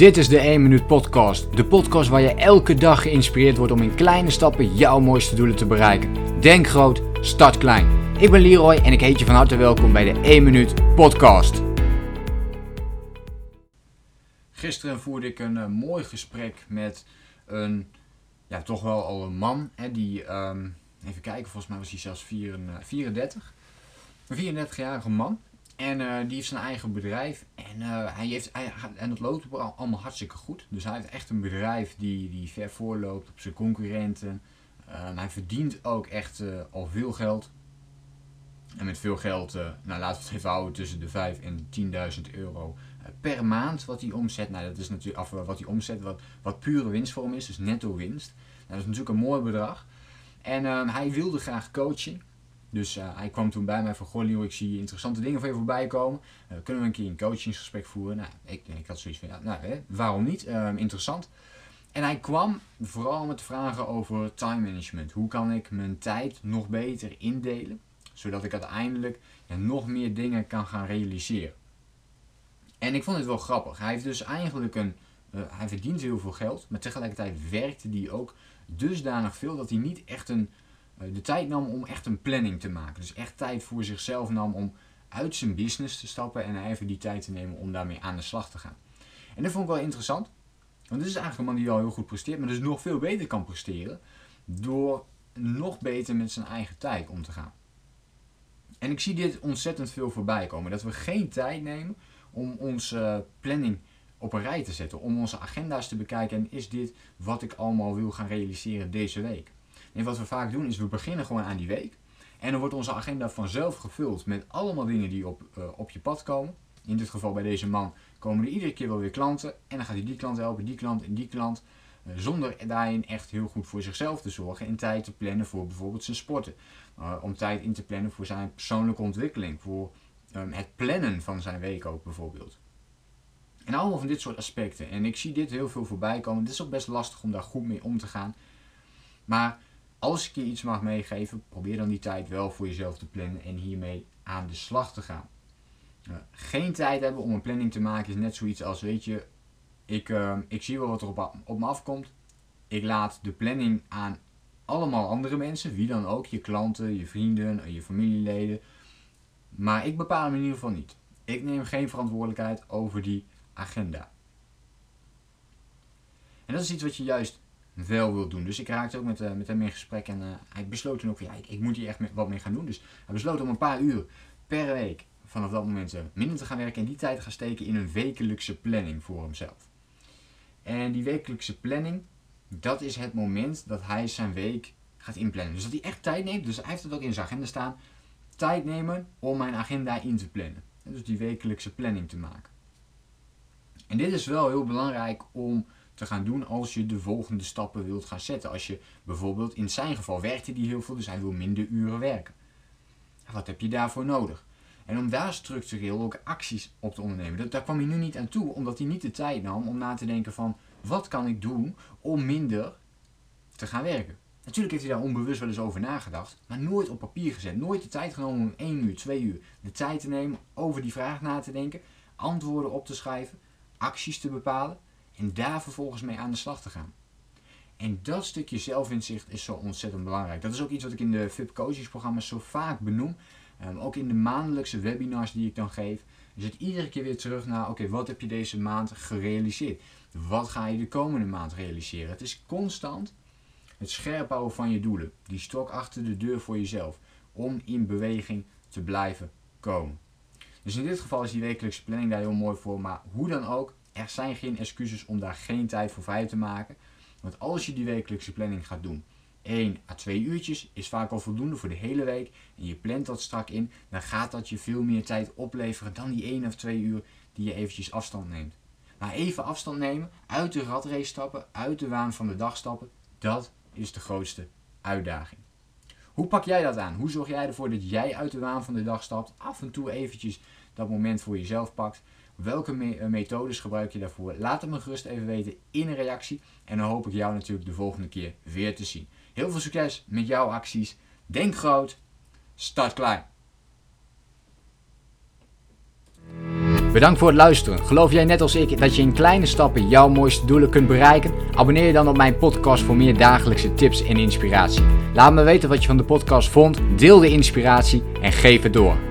Dit is de 1 Minuut Podcast. De podcast waar je elke dag geïnspireerd wordt om in kleine stappen jouw mooiste doelen te bereiken. Denk groot, start klein. Ik ben Leroy en ik heet je van harte welkom bij de 1 Minuut Podcast. Gisteren voerde ik een eh, mooi gesprek met een, ja, toch wel al een man. Hè, die, ehm, even kijken, volgens mij was hij zelfs 34. Een 34-jarige man. En uh, die heeft zijn eigen bedrijf. En, uh, hij heeft, hij, en dat loopt allemaal hartstikke goed. Dus hij heeft echt een bedrijf die, die ver voorloopt op zijn concurrenten. Uh, hij verdient ook echt al veel geld. En met veel geld, nou laten we het even houden tussen de 5 en 10.000 euro per maand wat hij omzet. Nou, dat is natuurlijk af wat hij omzet, wat, wat pure winst voor hem is, dus netto winst. Nou, dat is natuurlijk een mooi bedrag. En ehm, hij wilde graag coaching. Dus uh, hij kwam toen bij mij van, goh Leo, ik zie interessante dingen van je voorbij komen. Uh, kunnen we een keer een coachingsgesprek voeren? Nou, ik, ik had zoiets van, ja, nou, hè, waarom niet? Uh, interessant. En hij kwam vooral met vragen over time management. Hoe kan ik mijn tijd nog beter indelen? Zodat ik uiteindelijk nog meer dingen kan gaan realiseren. En ik vond het wel grappig. Hij heeft dus eigenlijk een, hij verdient heel veel geld. Maar tegelijkertijd werkte hij ook dusdanig veel dat hij niet echt een eh, de tijd nam om echt een planning te maken. Dus echt tijd voor zichzelf nam om uit zijn business te stappen en even die tijd te nemen om daarmee aan de slag te gaan. En dat vond ik wel interessant. Want dit is eigenlijk een man die al heel goed presteert, maar dus nog veel beter kan presteren door nog beter met zijn eigen tijd om te gaan. En ik zie dit ontzettend veel voorbij komen. Dat we geen tijd nemen om onze planning op een rij te zetten. Om onze agenda's te bekijken. En is dit wat ik allemaal wil gaan realiseren deze week? En wat we vaak doen is we beginnen gewoon aan die week. En dan wordt onze agenda vanzelf gevuld met allemaal dingen die op, uh, op je pad komen. In dit geval bij deze man komen er iedere keer wel weer klanten. En dan gaat hij die klant helpen, die klant en die klant. Uh, zonder daarin echt heel goed voor zichzelf te zorgen. En tijd te plannen voor bijvoorbeeld zijn sporten. Uh, om tijd in te plannen voor zijn persoonlijke ontwikkeling. Voor um, het plannen van zijn week ook bijvoorbeeld. En allemaal van dit soort aspecten. En ik zie dit heel veel voorbij komen. Het is ook best lastig om daar goed mee om te gaan. Maar als ik je iets mag meegeven, probeer dan die tijd wel voor jezelf te plannen en hiermee aan de slag te gaan. Uh, geen tijd hebben om een planning te maken is net zoiets als, weet je, ik, uh, ik zie wel wat er op, op me afkomt. Ik laat de planning aan allemaal andere mensen, wie dan ook, je klanten, je vrienden, je familieleden. Maar ik bepaal hem in ieder geval niet. Ik neem geen verantwoordelijkheid over die agenda. En dat is iets wat je juist wel wil doen. Dus ik raakte ook met, uh, met hem in gesprek en uh, hij besloot toen ook van ja, ik, moet hier echt wat mee gaan doen. Dus hij besloot om een paar uur per week vanaf dat moment uh, minder te gaan werken en die tijd te gaan steken in een wekelijkse planning voor hemzelf. En die wekelijkse planning, dat is het moment dat hij zijn week gaat inplannen. Dus dat hij echt tijd neemt, dus hij heeft het ook in zijn agenda staan, tijd nemen om mijn agenda in te plannen. dus die wekelijkse planning te maken. En dit is wel heel belangrijk om te gaan doen als je de volgende stappen wilt gaan zetten. Als je bijvoorbeeld, in zijn geval werkte hij heel veel, dus hij wil minder uren werken. Wat heb je daarvoor nodig? En om daar structureel ook acties op te ondernemen. Dat, daar kwam hij nu niet aan toe, omdat hij niet de tijd nam om na te denken van wat kan ik doen om minder te gaan werken. Natuurlijk heeft hij daar onbewust wel eens over nagedacht, maar nooit op papier gezet. Nooit de tijd genomen om 1 uur, 2 uur de tijd te nemen over die vraag na te denken, antwoorden op te schrijven, acties te bepalen en daar vervolgens mee aan de slag te gaan. En dat stukje zelfinzicht is zo ontzettend belangrijk. Dat is ook iets wat ik in de VIP coachingsprogramma's zo vaak benoem. Um, ook in de maandelijkse webinars die ik dan geef. Je zit iedere keer weer terug naar, oké, wat heb je deze maand gerealiseerd? Wat ga je de komende maand realiseren? Het is constant het scherp houden van je doelen. Die stok achter de deur voor jezelf. Om in beweging te blijven komen. Dus in dit geval is die wekelijkse planning daar heel mooi voor. Maar hoe dan ook, er zijn geen excuses om daar geen tijd voor vrij te maken. Want als je die wekelijkse planning gaat doen, 1 à 2 uurtjes is vaak al voldoende voor de hele week. En je plant dat strak in, dan gaat dat je veel meer tijd opleveren dan die 1 of 2 uur die je eventjes afstand neemt. Maar even afstand nemen, uit de ratrace stappen, uit de waan van de dag stappen, dat is de grootste uitdaging. Hoe pak jij dat aan? Hoe zorg jij ervoor dat jij uit de waan van de dag stapt, af en toe eventjes dat moment voor jezelf pakt, Welke eh, methodes gebruik je daarvoor? Laat het me gerust even weten in een reactie. En dan hoop ik jou natuurlijk de volgende keer weer te zien. Heel veel succes met jouw acties. Denk groot, start klein. Bedankt voor het luisteren. Geloof jij net als ik dat je in kleine stappen jouw mooiste doelen kunt bereiken? Abonneer je dan op mijn podcast voor meer dagelijkse tips en inspiratie. Laat me weten wat je van de podcast vond, deel de inspiratie en geef het door.